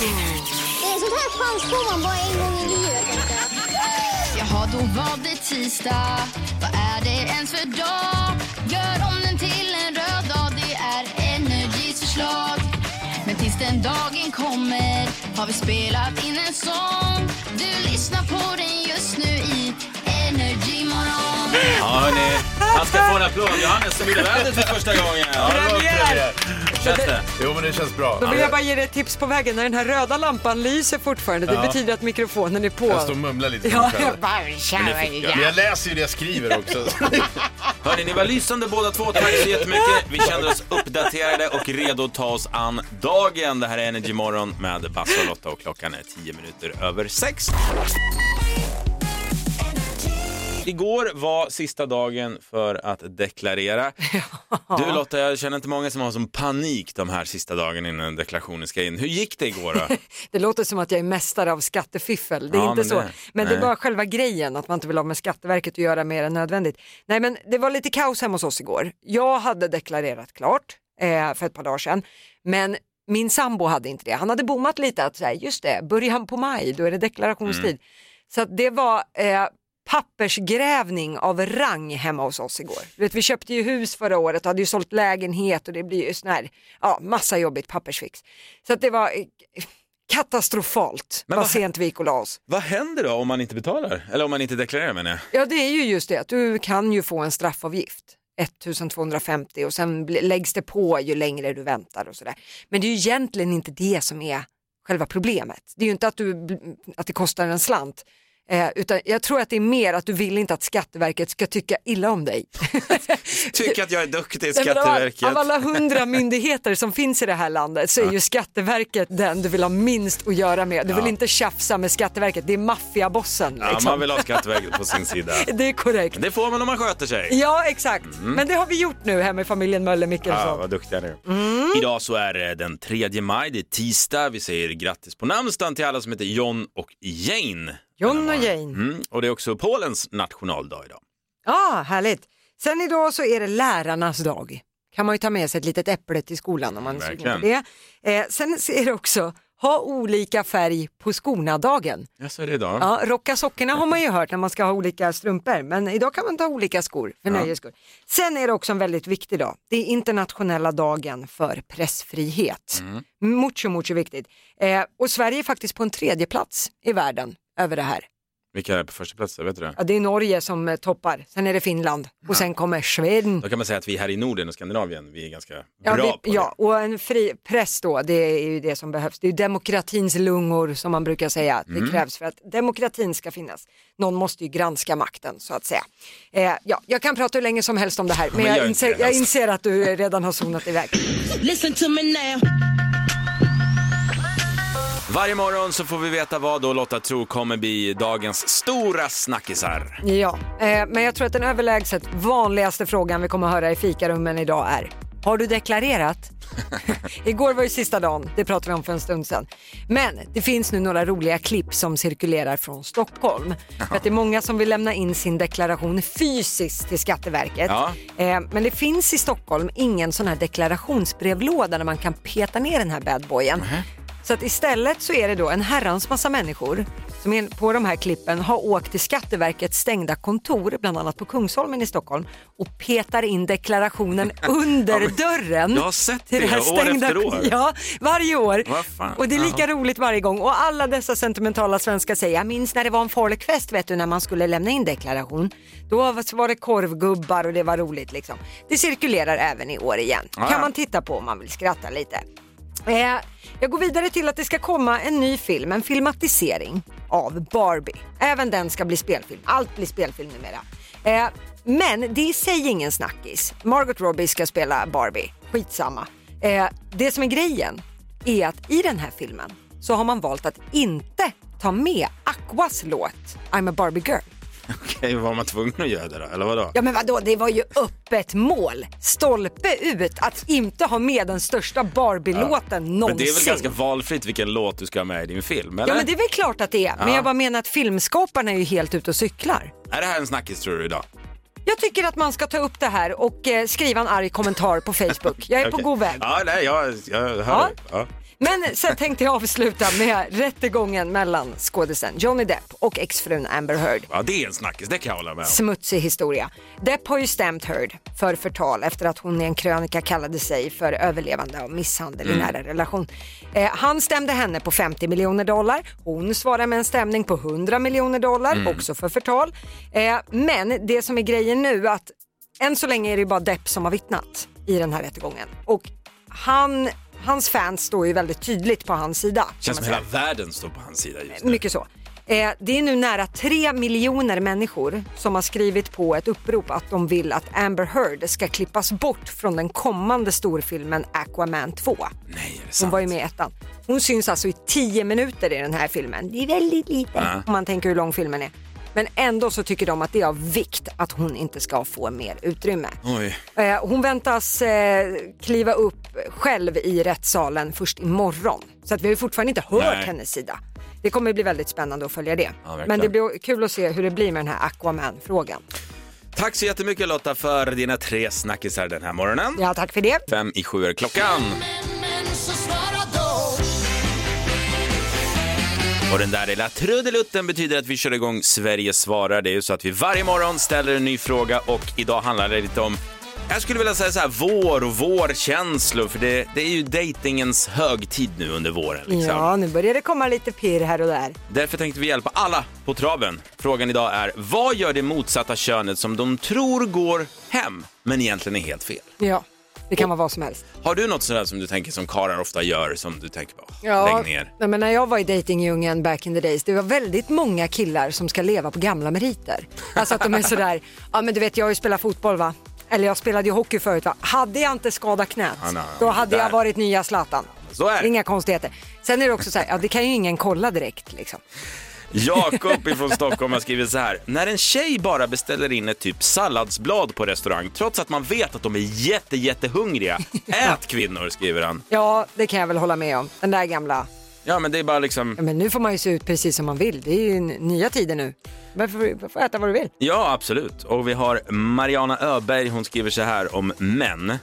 Det är sånt här chans får man bara en gång i livet. Jaha, då var det tisdag. Vad är det ens för dag? Gör om den till en röd dag. Det är Energys förslag. Men tills den dagen kommer har vi spelat in en sång. Du lyssnar på den just nu i Energy Morgon. Ja, hörni. Han ska få en applåd. Johannes som gjorde vädret för första gången. det var premiär. Känns det? Jo, men det känns bra. Då vill jag bara ge dig ett tips på vägen. När den här röda lampan lyser fortfarande, det Ja. betyder att mikrofonen är på. Jag står och mumlar lite. Ja, för mig jag själv. bara, Men jag läser ju det jag skriver också. Hörni, ni var lysande båda två. Tack så jättemycket. Vi känner oss uppdaterade och redo att ta oss an dagen. Det här är Energy Morgon med Basse och Lotta och klockan är tio minuter över sex. Igår var sista dagen för att deklarera. Du Lotta, jag känner inte många som har som panik de här sista dagarna innan deklarationen ska in. Hur gick det igår då? Det låter som att jag är mästare av skattefiffel. Det är Ja, inte men så. det- men det är nej. bara själva grejen att man inte vill ha med Skatteverket att göra mer än nödvändigt. Nej men det var lite kaos hemma hos oss igår. Jag hade deklarerat klart eh, för ett par dagar sedan. Men min sambo hade inte det. Han hade bommat lite att säga, just det, början på maj, då är det deklarationstid. Mm. Så det var eh, pappersgrävning av rang hemma hos oss igår. Vet, vi köpte ju hus förra året och hade ju sålt lägenhet och det blir ju sån här, ja, massa jobbigt pappersfix. Så att det var eh, katastrofalt Men vad sent vi gick och la oss. Vad händer då om man inte betalar? Eller om man inte deklarerar menar jag. Ja det är ju just det att du kan ju få en straffavgift. 1250 och sen läggs det på ju längre du väntar och sådär. Men det är ju egentligen inte det som är själva problemet. Det är ju inte att, du, att det kostar en slant. Eh, utan jag tror att det är mer att du vill inte att Skatteverket ska tycka illa om dig. Tycker att jag är duktig, Nej, men av- Skatteverket. Av alla hundra myndigheter som finns i det här landet så är ju Skatteverket den du vill ha minst att göra med. Du vill inte tjafsa med Skatteverket, det är maffiabossen. Ja, Liksom. man vill ha Skatteverket på sin sida. Det är korrekt. Det får man om man sköter sig. Ja exakt, men det har vi gjort nu hemma i familjen Möller Mm. Ja, Mickelson. vad duktiga ni. Mm. Idag så är det den 3 maj, det är tisdag. Vi säger grattis på namnsdagen till alla som heter John och Jane. John och Jane. Mm, och det är också Polens nationaldag idag. Ja, härligt. Sen idag så är det lärarnas dag. Kan man ju ta med sig ett litet äpple till skolan om man är sugen på det. Eh, sen är det också ha olika färg på skorna-dagen. Ja, så är det idag. Ja, rocka sockorna har man ju hört när man ska ha olika strumpor, men idag kan man ta olika skor för nöjes skull. Sen är det också en väldigt viktig dag. Det är internationella dagen för pressfrihet. Mucho, mucho viktigt. Eh, och Sverige är faktiskt på en tredje plats i världen över det här. Vilka är på första plats? Vet du det? Ja, det är Norge som eh, toppar, sen är det Finland och sen kommer Schweden. Då kan man säga att vi här i Norden och Skandinavien, vi är ganska Ja, bra vi, på ja, och en fri press då, det är ju det som behövs. Det är ju demokratins lungor som man brukar säga. Det Mm. krävs för att demokratin ska finnas. Någon måste ju granska makten så att säga. Eh, ja, jag kan prata hur länge som helst om det här, men, men jag, inte inser, det, jag alltså. inser att du redan har zonat iväg. Listen to me now. Varje morgon så får vi veta vad då Lotta tror kommer bli dagens stora snackisar. Ja, eh, men jag tror att den överlägset vanligaste frågan vi kommer att höra i fikarummen idag är har du deklarerat? Igår var ju sista dagen, det pratade vi om för en stund sedan. Men det finns nu några roliga klipp som cirkulerar från Stockholm. För att det är många som vill lämna in sin deklaration fysiskt till Skatteverket. Ja. Eh, men det finns i Stockholm ingen sån här deklarationsbrevlåda där man kan peta ner den här badboyen. Så att istället så är det då en herrans massa människor som på de här klippen har åkt till Skatteverkets stängda kontor, bland annat på Kungsholmen i Stockholm och petar in deklarationen under dörren. jag har sett till det, här år efter år. Ja, varje år. Och det är lika roligt varje gång. Och alla dessa sentimentala svenskar säger, jag minns när det var en folkfest vet du, när man skulle lämna in deklaration. Då var det korvgubbar och det var roligt liksom. Det cirkulerar även i år igen. Ah. Kan man titta på om man vill skratta lite. Eh, jag går vidare till att det ska komma en ny film, en filmatisering av Barbie. Även den ska bli spelfilm. Allt blir spelfilm numera. Eh, men det är i sig ingen snackis. Margot Robbie ska spela Barbie. Skitsamma. Eh, det som är grejen är att i den här filmen så har man valt att inte ta med Aquas låt I'm a Barbie girl. Okej, var man tvungen att göra det då? Eller vadå? Ja men vadå, det var ju öppet mål. Stolpe ut att inte ha med den största Barbie-låten någonsin. Men det är väl ganska valfritt vilken låt du ska ha med i din film, eller? Ja men det är väl klart att det är. Men Ja. jag bara menar att filmskaparna är ju helt ute och cyklar. Är det här en snackis tror du idag? Jag tycker att man ska ta upp det här och eh, skriva en arg kommentar på Facebook. Jag är på Okej. god väg. Ja, nej, jag, jag hör Ja. dig. ja. Men sen tänkte jag avsluta med rättegången mellan skådisen Johnny Depp och exfrun Amber Heard. Ja, det är en snackis, det kan jag hålla med om. Smutsig historia. Depp har ju stämt Heard för förtal efter att hon i en krönika kallade sig för överlevande av misshandel i nära relation. Eh, han stämde henne på 50 miljoner dollar. Hon svarar med en stämning på 100 miljoner dollar, också för förtal. Eh, men det som är grejen nu att än så länge är det bara Depp som har vittnat i den här rättegången. Och han, hans fans står ju väldigt tydligt på hans sida. kan Känns som hela världen står på hans sida just nu. Mycket så. Eh, det är nu nära 3 miljoner människor som har skrivit på ett upprop att de vill att Amber Heard ska klippas bort från den kommande storfilmen Aquaman 2. Nej, är det Hon sant? var ju med i ettan. Hon syns alltså i 10 minuter i den här filmen. Det är väldigt lite om man tänker hur lång filmen är. Men ändå så tycker de att det är av vikt att hon inte ska få mer utrymme. Oj. Eh, Hon väntas eh, kliva upp själv i rättssalen först imorgon. Så att vi har fortfarande inte hört Nej. hennes sida. Det kommer bli väldigt spännande att följa det. verkligen. Men det blir kul att se hur det blir med den här Aquaman-frågan. Tack så jättemycket Lotta för dina tre snackisar den här morgonen. Ja, tack för det. Fem i sju är klockan. Och den där lilla trudelutten betyder att vi kör igång Sverige svarar. Det är ju så att vi varje morgon ställer en ny fråga och idag handlar det lite om jag skulle vilja säga så här, vår och vårkänslor, för det, det är ju datingens högtid nu under våren. Liksom. Ja, nu börjar det komma lite pirr här och där. Därför tänkte vi hjälpa alla på traven. Frågan idag är, vad gör det motsatta könet som de tror går hem, men egentligen är helt fel? Ja, det kan vara vad som helst. Har du något sådär som du tänker som karlar ofta gör, som du tänker på? Lägg ner. Nej, men när jag var i datingdjungeln back in the days, det var väldigt många killar som ska leva på gamla meriter. Alltså att de är sådär, ja men du vet jag har ju spelat fotboll va? Eller jag spelade ju hockey förut va? Hade jag inte skadat knät, Ja, nej, då hade där. jag varit nya Zlatan. Så är det. Inga konstigheter. Sen är det också så här, ja det kan ju ingen kolla direkt liksom. Jakob ifrån Stockholm har skrivit så här. När en tjej bara beställer in ett typ salladsblad på restaurang trots att man vet att de är jätte, jättehungriga. Ät kvinnor, skriver han. Ja, det kan jag väl hålla med om. Den där gamla, Ja, men det är bara liksom... ja, men nu får man ju se ut precis som man vill. Det är ju nya tider nu. Men får, äta vad du vill. Ja, absolut. Och vi har Mariana Öberg, hon skriver så här om män.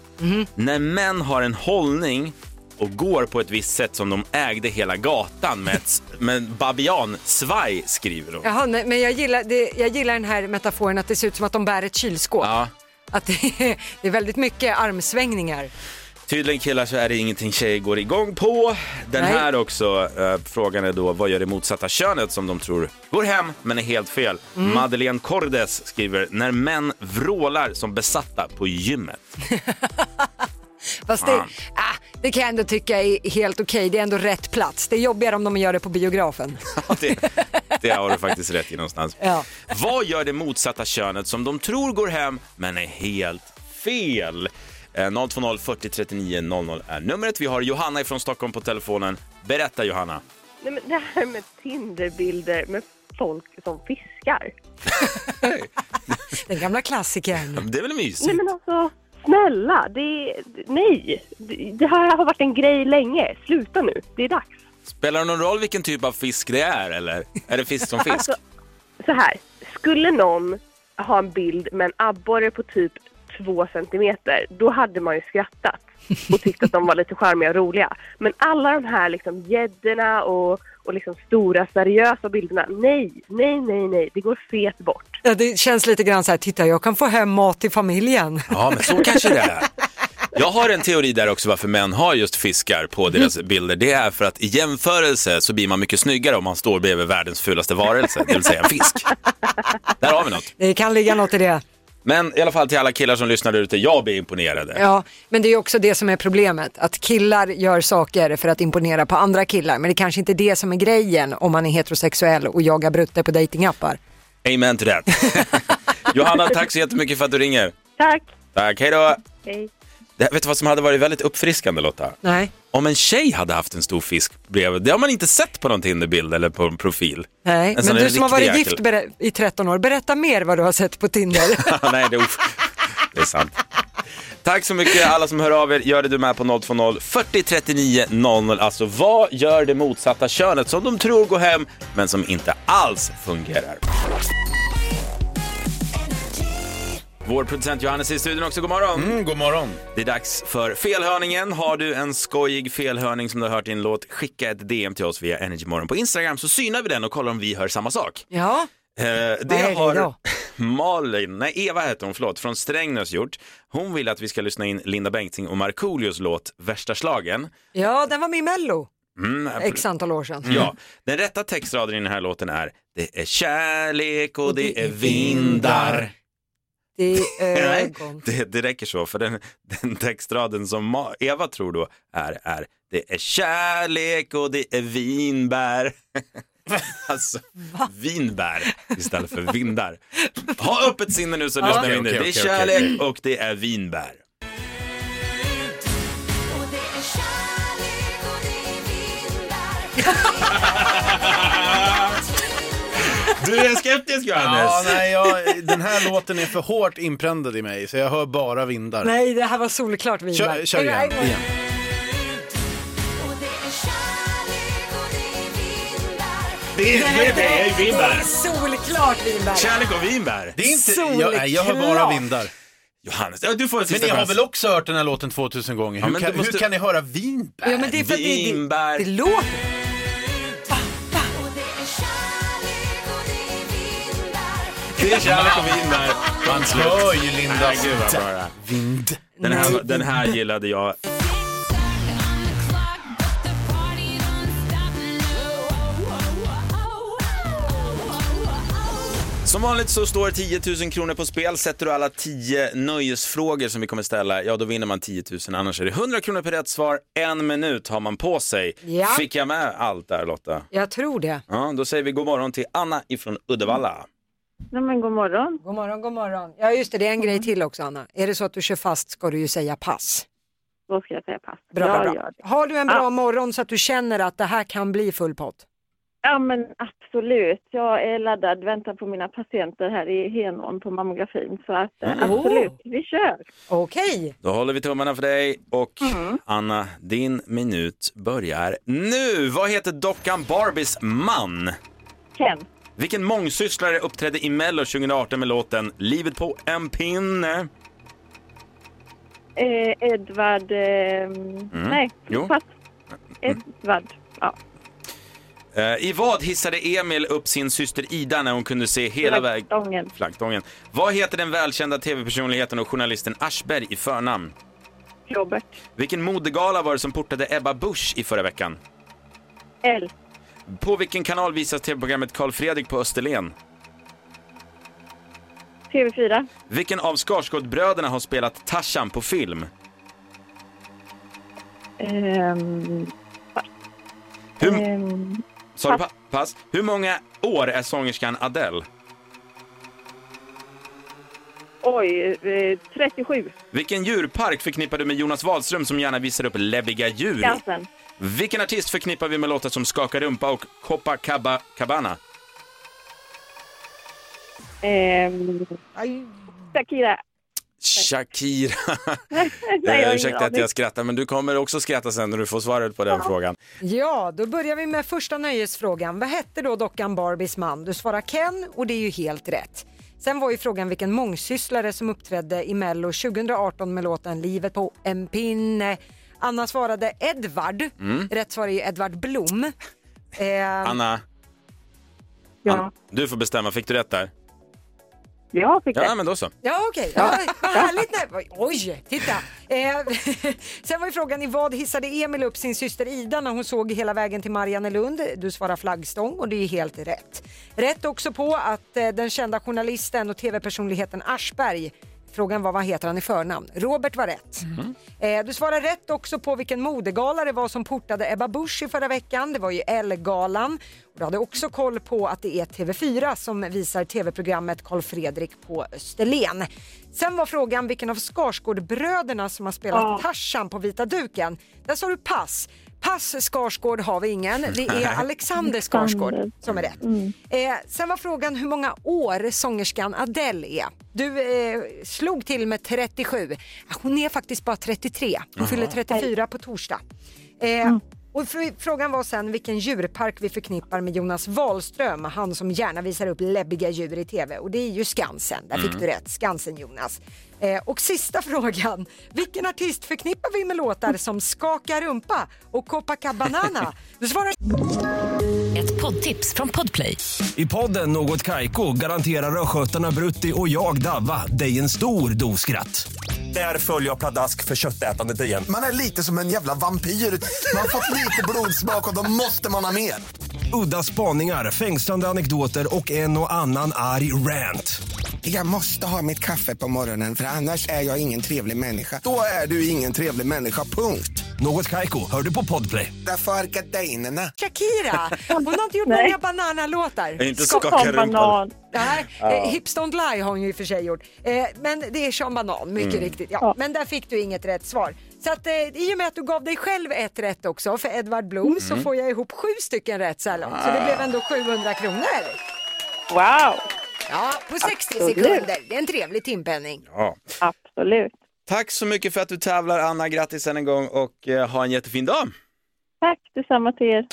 När män har en hållning och går på ett visst sätt som de ägde hela gatan med ett med en babiansvaj, skriver hon. Jaha, nej, men jag gillar, det, jag gillar den här metaforen att det ser ut som att de bär ett kylskåp. Ja. Att det är, det är väldigt mycket armsvängningar. Tydligen killar så är det ingenting tjejer går igång på. Den Nej. här också, eh, frågan är då vad gör det motsatta könet som de tror går hem men är helt fel. Mm. Madeleine Cordes skriver, när män vrålar som besatta på gymmet. Fast det, ah, det kan jag ändå tycka är helt okej. Det är ändå rätt plats. Det är jobbigare om de gör det på biografen. Ja, det, det har du faktiskt rätt i någonstans. Ja. Vad gör det motsatta könet som de tror går hem men är helt fel? Eh, 020 40 39 00 är numret. Vi har Johanna från Stockholm på telefonen. Berätta Johanna. Nej, men det här med Tinderbilder med folk som fiskar. Den gamla klassikern. Det är väl mysigt? Nej men alltså, snälla, det, nej. Det, här har varit en grej länge. Sluta nu, det är dags. Spelar det någon roll vilken typ av fisk det är eller? Är det fisk som fisk? Alltså, så här, skulle någon ha en bild med en abborre på typ två centimeter, då hade man ju skrattat och tyckt att de var lite charmiga och roliga. Men alla de här liksom gäddorna och, och liksom stora seriösa bilderna, nej, nej, nej, nej, det går fet bort. Ja, det känns lite grann så här, titta jag kan få hem mat till familjen. Ja, men så kanske det är. Jag har en teori där också varför män har just fiskar på deras bilder. Det är för att i jämförelse så blir man mycket snyggare om man står bredvid världens fulaste varelse, det vill säga en fisk. Där har vi något. Det kan ligga något i det. Men i alla fall till alla killar som lyssnar där ute, jag blir imponerade. Ja, men det är också det som är problemet. Att killar gör saker för att imponera på andra killar. Men det är kanske inte det som är grejen om man är heterosexuell och jagar brutter på datingappar. Amen to that. Johanna, tack så jättemycket för att du ringer. Tack, Tack, hej då. hej. Det, vet du vad som hade varit väldigt uppfriskande Lotta? Nej. Om en tjej hade haft en stor fisk bredvid, det har man inte sett på någon Tinderbild eller på en profil. Nej, En men du som har varit jäkel. gift i 13 år, berätta mer vad du har sett på Tinder. Nej, det är, of- det är sant. Tack så mycket alla som hör av er. Gör det du med på 020 40 39 00. Alltså vad gör det motsatta könet som de tror går hem men som inte alls fungerar? Vår producent Johannes är i studion också, god morgon. Mm, god morgon. Det är dags för felhörningen. Har du en skojig felhörning som du har hört i en låt, skicka ett DM till oss via Energymorgon på Instagram så synar vi den och kollar om vi hör samma sak. Ja, Eh, det det har då? Malin, nej Eva heter hon, förlåt, från Strängnäs gjort. Hon vill att vi ska lyssna in Linda Bengtzing och Markoolios låt Värsta slagen. ja den var med i Mello Mm, x antal år sedan. Ja, den rätta textraden i den här låten är Det är kärlek och det är vindar. Nej, ögon. det, det räcker så, för den, den textraden som Ma- Eva tror då är, är Det är kärlek och det är vinbär. alltså, vinbär istället för vindar. Ha öppet sinne nu så lyssnar vi in det. Det är kärlek och det är vinbär. Du är skeptisk Johannes. Ja, nej, jag, den här låten är för hårt inprändad i mig så jag hör bara vindar. Nej, det här var solklart vinbär. Kör, kör igen. Igen. Det är, det, det är Det vinbär. är solklart vinbär. Kärlek och vinbär. Det är inte, jag, nej, jag hör bara vindar. Johannes, ja, du får en Men ni har väl också hört den här låten 2000 gånger? Hur, men kan, du måste- hur kan ni höra vinbär? Ja, men det är för att det, Vinbär. det, det låter. Är kärlek och vinbär. Man hör ju Linda. Nej, gud vad bra det är. Vind. Den här, den här gillade jag. Som vanligt så står 10 000 kronor på spel. Sätter du alla 10 nöjesfrågor som vi kommer ställa, ja då vinner man 10 000. Annars är det 100 kronor per rätt svar. En minut har man på sig. Ja. Fick jag med allt där Lotta? Jag tror det. Ja, då säger vi god morgon till Anna ifrån Uddevalla. Nej, men god morgon. God morgon, god morgon. Ja just det, det är en grej till också Anna. Är det så att du kör fast ska du ju säga pass. Då ska jag säga pass. Bra, jag bra, gör bra. det. Har du en bra Ja. morgon så att du känner att det här kan bli full pott? Ja, men absolut. Jag är laddad, väntar på mina patienter här i Henån på mammografin. Så att eh, Mm. absolut, vi kör. Okej. Då håller vi tummarna för dig och Anna, din minut börjar nu. Vad heter dockan Barbies man? Ken. Vilken mångsysslare uppträdde i Mello 2018 med låten Livet på en pinne? Eh, Edvard... Eh, Nej, Mm. Jo. pass. Edvard. Ja. Eh, I vad hissade Emil upp sin syster Ida när hon kunde se hela vägen? Flaggstången. Flaggstången. Vad heter den välkända tv-personligheten och journalisten Aschberg i förnamn? Robert. Vilken modegala var det som portade Ebba Busch i förra veckan? L. På vilken kanal visas tv-programmet Karl Fredrik på Österlen? TV4. Vilken av Skarsgård-bröderna har spelat Tarzan på film? Ehm, Hur, ehm, sa du pa- pass? Hur många år är sångerskan Adele? oj, eh, 37. Vilken djurpark förknippar du med Jonas Wahlström som gärna visar upp läbbiga djur? Skansen. Vilken artist förknippar vi med låtar som Skaka rumpa och Copacabana? Ehm, Shakira. Shakira. Nej, Eh, Ursäkta att jag skrattar, men du kommer också skratta sen när du får svaret på den frågan. Ja, då börjar vi med första nöjesfrågan. Vad hette då dockan Barbies man? Du svarar Ken och det är ju helt rätt. Sen var ju frågan vilken mångsysslare som uppträdde i Mello 2018 med låten Livet på en pinne. Anna svarade Edvard. Rätt svar är ju Edvard Blom. Eh, Anna, Ja, An- du får bestämma. Fick du rätt där? jag fick Ja, det. men då så. Ja okej, ja, vad härligt. Nej. Oj, titta. Eh, sen var ju frågan i vad hissade Emil upp sin syster Ida när hon såg hela vägen till Mariannelund? Du svarar flaggstång och det är helt rätt. Rätt också på att eh, den kända journalisten och tv-personligheten Aschberg Frågan var vad heter han i förnamn? Robert var rätt. Eh, du svarar rätt också på vilken modegala det var som portade Ebba Busch i förra veckan. Det var ju Elle-galan. Du hade också koll på att det är TV4 som visar tv-programmet Karl Fredrik på Österlen. Sen var frågan vilken av Skarsgård-bröderna som har spelat Ja. Tarzan på vita duken. Där sa du pass. Pass Skarsgård har vi ingen. Det är Alexander Skarsgård som är rätt. Eh, sen var frågan hur många år sångerskan Adele är. Du eh, slog till med 37. Hon är faktiskt bara 33. Hon fyller 34 på torsdag. Eh, Och för, frågan var sen vilken djurpark vi förknippar med Jonas Wahlström, han som gärna visar upp läbbiga djur i TV. Och det är ju Skansen, där fick du rätt. Skansen Jonas. Eh, och sista frågan, vilken artist förknippar vi med låtar som Skaka rumpa och Copacabana? Du svarar Ett poddtips från Podplay. I podden Något Kaiko garanterar östgötarna Brutti och jag, Davva, dig en stor dos skratt. Där följer jag pladask för köttätandet igen. Man är lite som en jävla vampyr. Man har fått lite blodsmak och då måste man ha mer. Udda spaningar, fängslande anekdoter och en och annan arg rant. Jag måste ha mitt kaffe på morgonen för annars är jag ingen trevlig människa. Då är du ingen trevlig människa, punkt. Något Kaiko, hör du på Podplay. Därför är gardinerna. Shakira. Hon har inte gjort många bananalåtar. Inte skaka rumpan. Nej, eh, Hips Don't Lie har hon ju i och för sig gjort. Eh, men det är Sean Banan, mycket Mm. riktigt. Ja. Men där fick du inget rätt svar. Så att, eh, i och med att du gav dig själv ett rätt också för Edvard Blom Mm. så får jag ihop sju stycken rätt så här långt. Så det blev ändå 700 kronor. Wow, Ja, på 60 Absolut. sekunder. Det är en trevlig timpenning. Ja. absolut. Tack så mycket för att du tävlar Anna, grattis än en gång och eh, ha en jättefin dag. Tack detsamma till er.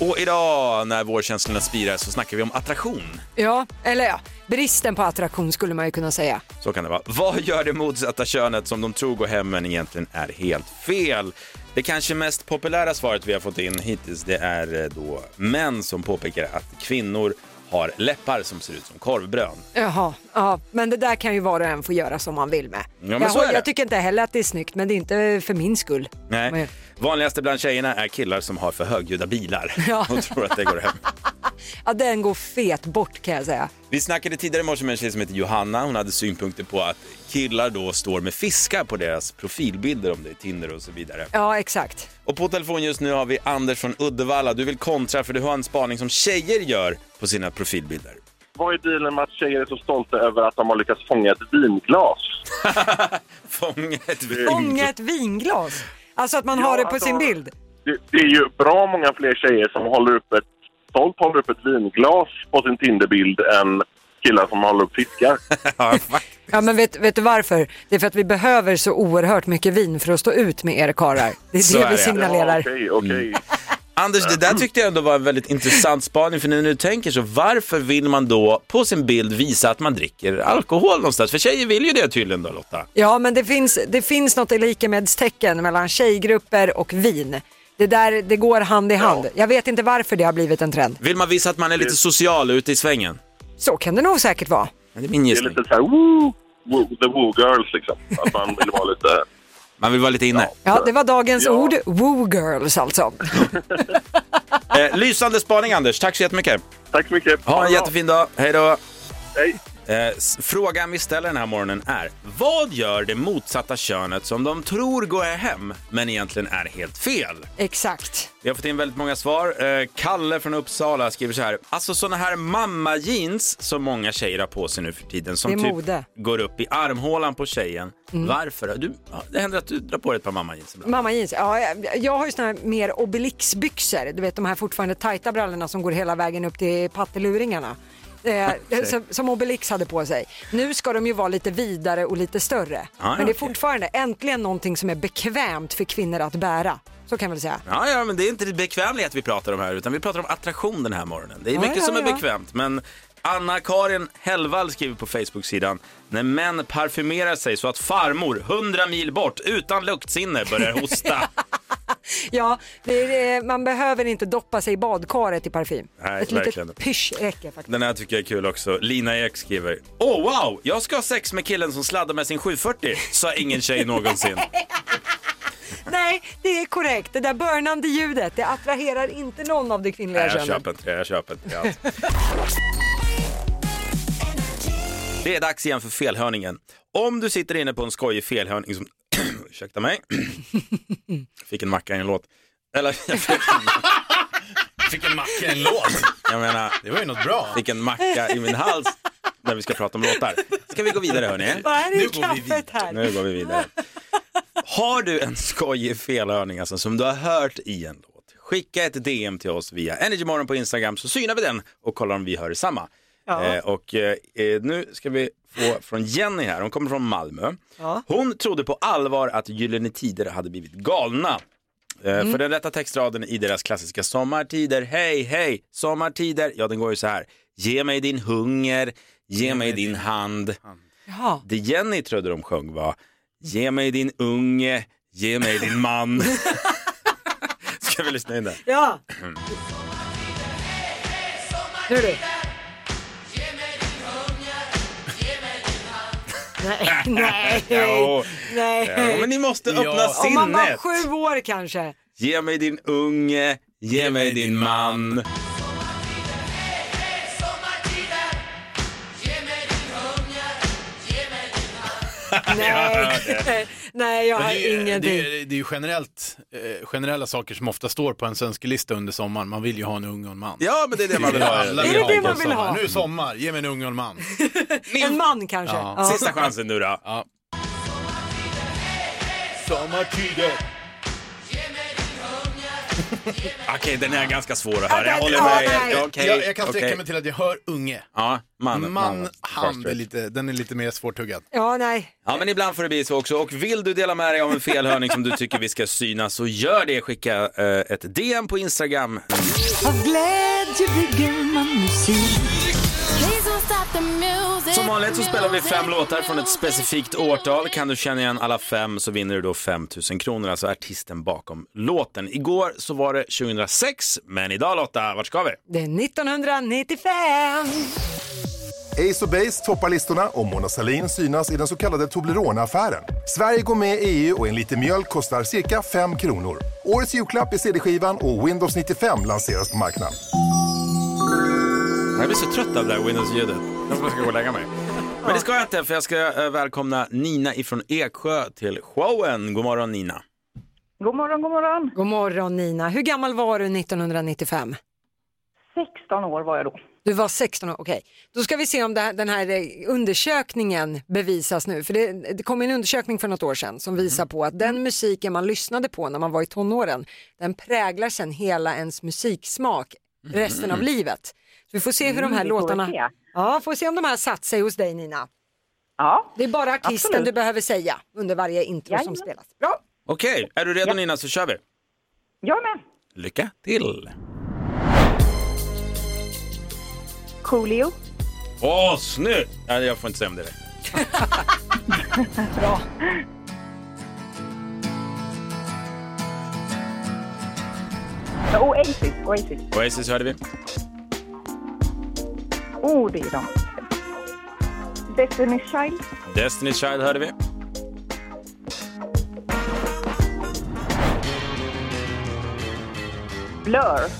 Och idag när vårkänslorna spirar så snackar vi om attraktion. Ja, eller ja, bristen på attraktion skulle man ju kunna säga. Så kan det vara. Vad gör det motsatta könet som de tror går hem men egentligen är helt fel? Det kanske mest populära svaret vi har fått in hittills det är eh, då män som påpekar att kvinnor har läppar som ser ut som korvbrön. Jaha, ja, men det där kan ju var och en få göra som man vill med. men jag, så är det. jag tycker inte heller att det är snyggt, men det är inte för min skull. Nej. Vanligaste bland tjejerna är killar som har för högljudda bilar Ja. och tror att det går hem. Ja, den går fet bort kan jag säga. Vi snackade tidigare i morse med en tjej som heter Johanna. Hon hade synpunkter på att killar då står med fiskar på deras profilbilder om det är Tinder och så vidare. Ja, exakt. Och på telefon just nu har vi Anders från Uddevalla. Du vill kontra för du har en spaning som tjejer gör på sina profilbilder. Vad är dealen med att tjejer är så stolta över att de har lyckats fånga ett vinglas? Fånga ett Fånga ett vinglas. Alltså att man Ja, har det på alltså- sin bild. Det, det är ju bra många fler tjejer som håller upp ett, stolt håller upp ett vinglas på sin Tinderbild än killar som håller upp fiskar. Ja, men vet, vet du varför? Det är för att vi behöver så oerhört mycket vin för att stå ut med er karlar. Det är Så det är vi signalerar. Okej, okej. Anders, det där tyckte jag ändå var en väldigt intressant spaning för nu när du tänker så varför vill man då på sin bild visa att man dricker alkohol någonstans? För tjejer vill ju det tydligen då Lotta. Ja, men det finns, det finns något likemedstecken mellan tjejgrupper och vin. Det där, det går hand i hand. Jag vet inte varför det har blivit en trend. Vill man visa att man är lite social ute i svängen? Så kan det nog säkert vara. Det är min Det är gissning. lite så här, woo, woo, the woo girls liksom. Att man vill vara lite... Man vill vara lite inne. Ja, det var dagens Ja. ord. Woo girls alltså. Eh, lysande spaning Anders, tack så jättemycket. Tack så mycket. Ha en det bra. jättefin dag, hej då. Hej. Eh, frågan vi ställer den här morgonen är, vad gör det motsatta könet som de tror går hem, men egentligen är helt fel? Exakt. Vi har fått in väldigt många svar. Eh, Kalle från Uppsala skriver så här, alltså sådana här mamma-jeans som många tjejer har på sig nu för tiden, som typ mode. går upp i armhålan på tjejen. Mm. Varför? Du, det händer att du drar på dig ett par mamma-jeans ibland. Mamma jeans. Ja, jag- jag har ju såna här mer Obelix-byxor. Du vet de här fortfarande tajta brallorna som går hela vägen upp till patteluringarna. Eh, som, som Obelix hade på sig. Nu ska de ju vara lite vidare och lite större. ja, Men det är fortfarande äntligen någonting som är bekvämt för kvinnor att bära. Så kan man väl säga. Ja, ja, men det är inte bekvämlighet vi pratar om här, utan vi pratar om attraktion den här morgonen. Det är Ja, mycket ja, som är ja. bekvämt, men Anna-Karin Hellvall skriver på Facebook-sidan, när män parfymerar sig så att farmor, 100 mil bort, utan luktsinne, börjar hosta. Ja, är, eh, man behöver inte doppa sig i badkaret i parfym. Nej, Ett verkligen. litet pysch räcker faktiskt. Den här tycker jag är kul också. Lina Ek skriver, åh wow, jag ska ha sex med killen som sladdar med sin 740, sa ingen tjej någonsin. Nej, det är korrekt. Det där börnande ljudet, det attraherar inte någon av det kvinnliga Nej, jag könet. köper inte det, jag köper inte det. Det är dags igen för felhörningen. Om du sitter inne på en skojig felhörning som... Ursäkta mig. Fick en macka i en låt. Eller jag fick en, Fick en macka i en låt. jag menar, Det var ju något bra. fick en macka i min hals när vi ska prata om låtar. Ska vi gå vidare hörni? Vad är det Nu i går vi här? Nu går vi vidare. Har du en skojig felhörning alltså, som du har hört i en låt? Skicka ett DM till oss via Energymorgon på Instagram så synar vi den och kollar om vi hör samma. Ja. Eh, och eh, eh, nu ska vi få från Jenny här, hon kommer från Malmö. Ja. Hon trodde på allvar att Gyllene Tider hade blivit galna. Eh, Mm. För den rätta textraden i deras klassiska Sommartider, hej hej, sommartider, ja den går ju så här. Ge mig din hunger, ge mig din hand. Jaha. Det Jenny trodde de sjöng var, ge mig din unge, ge mig din man. Ska vi lyssna in där? Ja. Nu du. Nej, nej, Jo. nej. Ja, men ni måste öppna Om man var sinnet. sju år kanske. Ge mig din unge, ge mig din man. Nej, nej jag har det, är ju- ingenting. det, är- det är ju generellt, eh, generella saker som ofta står på en önskelista under sommaren. Man vill ju ha en unge och en man. Ja, men det är det man vill ha. Alla Är det ha det på man vill sommaren. ha? Nu är sommar, ge mig en unge och en man. En man kanske. Ja. Ja. Sista chansen nu då. Ja. Sommartider. Okej, den är ganska svår att höra. Jag håller med. er. Okej, jag, jag kan sträcka okej. mig till att jag hör unge. Ja, man. Man, hand, är lite, den är lite mer svårtuggad. ja, nej. Ja, men ibland får det bli så också. Och vill du dela med dig av en felhörning som du tycker vi ska syna så gör det. Skicka eh, ett DM på Instagram. Av glädje bygger man musik. Som vanligt så spelar vi fem låtar från ett specifikt årtal. Kan du känna igen alla fem så vinner du då 5 000 kronor, alltså artisten bakom låten. Igår så var det 2006, men idag Lotta, vart ska vi? Det är 1995. Ace och Base toppar listorna och Mona Sahlin synas i den så kallade Toblerone-affären. Sverige går med i EU och en liter mjölk kostar cirka 5 kronor. Årets julklapp är CD-skivan och Windows 95 lanseras på marknaden. Jag blir så trött av det här Windows-ljudet. Jag ska gå och lägga mig. Men det ska jag inte, för jag ska eh, välkomna Nina ifrån Eksjö till showen. God morgon Nina. God morgon, god morgon. God morgon Nina. Hur gammal var du 1995? 16 år var jag då. Du var 16 år, okej. Då ska vi se om det här, den här eh, undersökningen bevisas nu. För det, det kom en undersökning för något år sedan som visar på att den musiken man lyssnade på när man var i tonåren, den präglar sen hela ens musiksmak resten av livet. Vi får se hur de Mm, här får låtarna, se. ja, får se om de här satt sig hos dig Nina. Ja, Det är bara artisten absolut. du behöver säga under varje intro som Jajamän. spelas. Bra. Okej, är du redo Ja. Nina så kör vi. jag med. Lycka till! Coolio. Åh, snyggt! Nej, jag får inte säga om det. Där. Bra. Oasis, Oasis. Oasis hörde vi. Oh, det är de. Destiny's Child. Destiny's Child hörde vi. Blur.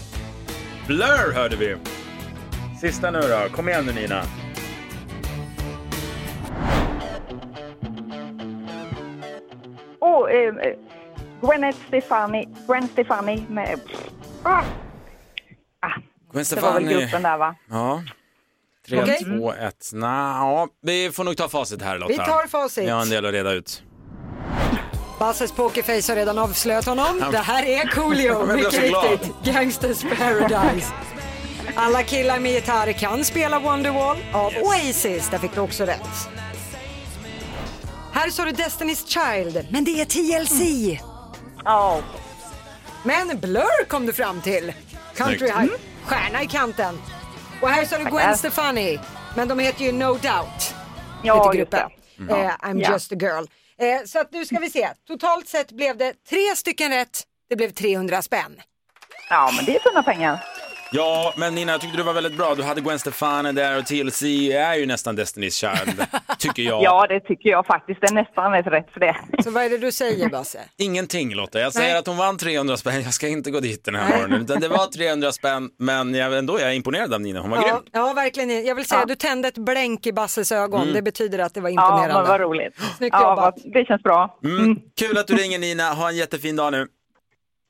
Blur hörde vi. Sista nu då. Kom igen nu Nina. Och eh, eh, Gwen Stefani. Gwen Stefani med... Ah. Gwen Det var väl Stefani. gruppen där va? Ja. 3, Okej. 2, 1. ja, vi får nog ta facit här Lotta. Vi tar facit. Vi har en del att reda ut. Basses pokerface har redan avslöjat honom. Det här är Coolio, mycket riktigt. Gangsters Paradise. Alla killar med gitarr kan spela Wonderwall av Oasis. Där fick du också rätt. Här sa du Destiny's Child, men det är TLC. Ja. Men Blur kom du fram till. Country. High. Stjärna i kanten. Och här sa du Gwen Tackar. Stefani, men de heter ju No Doubt. Ja, heter just gruppen. det. Eh, I'm Ja. just a girl. Eh, så att nu ska vi se. Totalt sett blev det tre stycken rätt. Det blev 300 spänn. Ja, men det är fina pengar. Ja, men Nina, jag tyckte du var väldigt bra. Du hade Gwen Stefani där och TLC är ju nästan Destiny's Child, tycker jag. Ja, det tycker jag faktiskt. Det är nästan ett rätt för det. Så vad är det du säger Basse? Ingenting Lotta. Jag säger Nej. att hon vann 300 spänn. Jag ska inte gå dit den här morgonen. Utan det var 300 spänn, men jag, ändå är jag imponerad av Nina. Hon var Ja, grym. ja, verkligen. Jag vill säga, Ja. du tände ett blänk i Basses ögon. Mm. Det betyder att det var Ja, imponerande. men vad roligt. Snyggt Ja, jobbat. det känns bra. Mm. Kul att du ringer Nina. Ha en jättefin dag nu.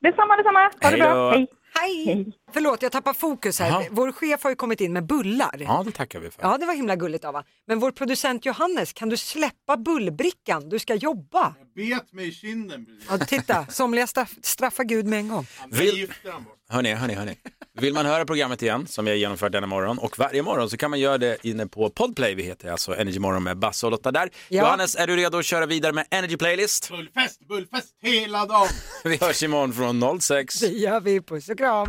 Detsamma, detsamma. Ha det Hej då. bra. Hej. Hej! Förlåt, jag tappar fokus här. Jaha. Vår chef har ju kommit in med bullar. Ja, det tackar vi för. Ja, det var himla gulligt av va? Men vår producent Johannes, kan du släppa bullbrickan? Du ska jobba. Bet mig i kinden precis. Ja, titta, somliga straff, straffar Gud med en gång. Vill... Hörni, hörni, hörni. Vill man höra programmet igen, som jag genomfört denna morgon, och varje morgon så kan man göra det inne på Podplay. Vi heter alltså Energy Morgon med Basse och Lotta där. Ja. Johannes, är du redo att köra vidare med Energy Playlist? Bullfest, bullfest hela dagen. Vi hörs imorgon från 06. Det gör vi, puss och kram.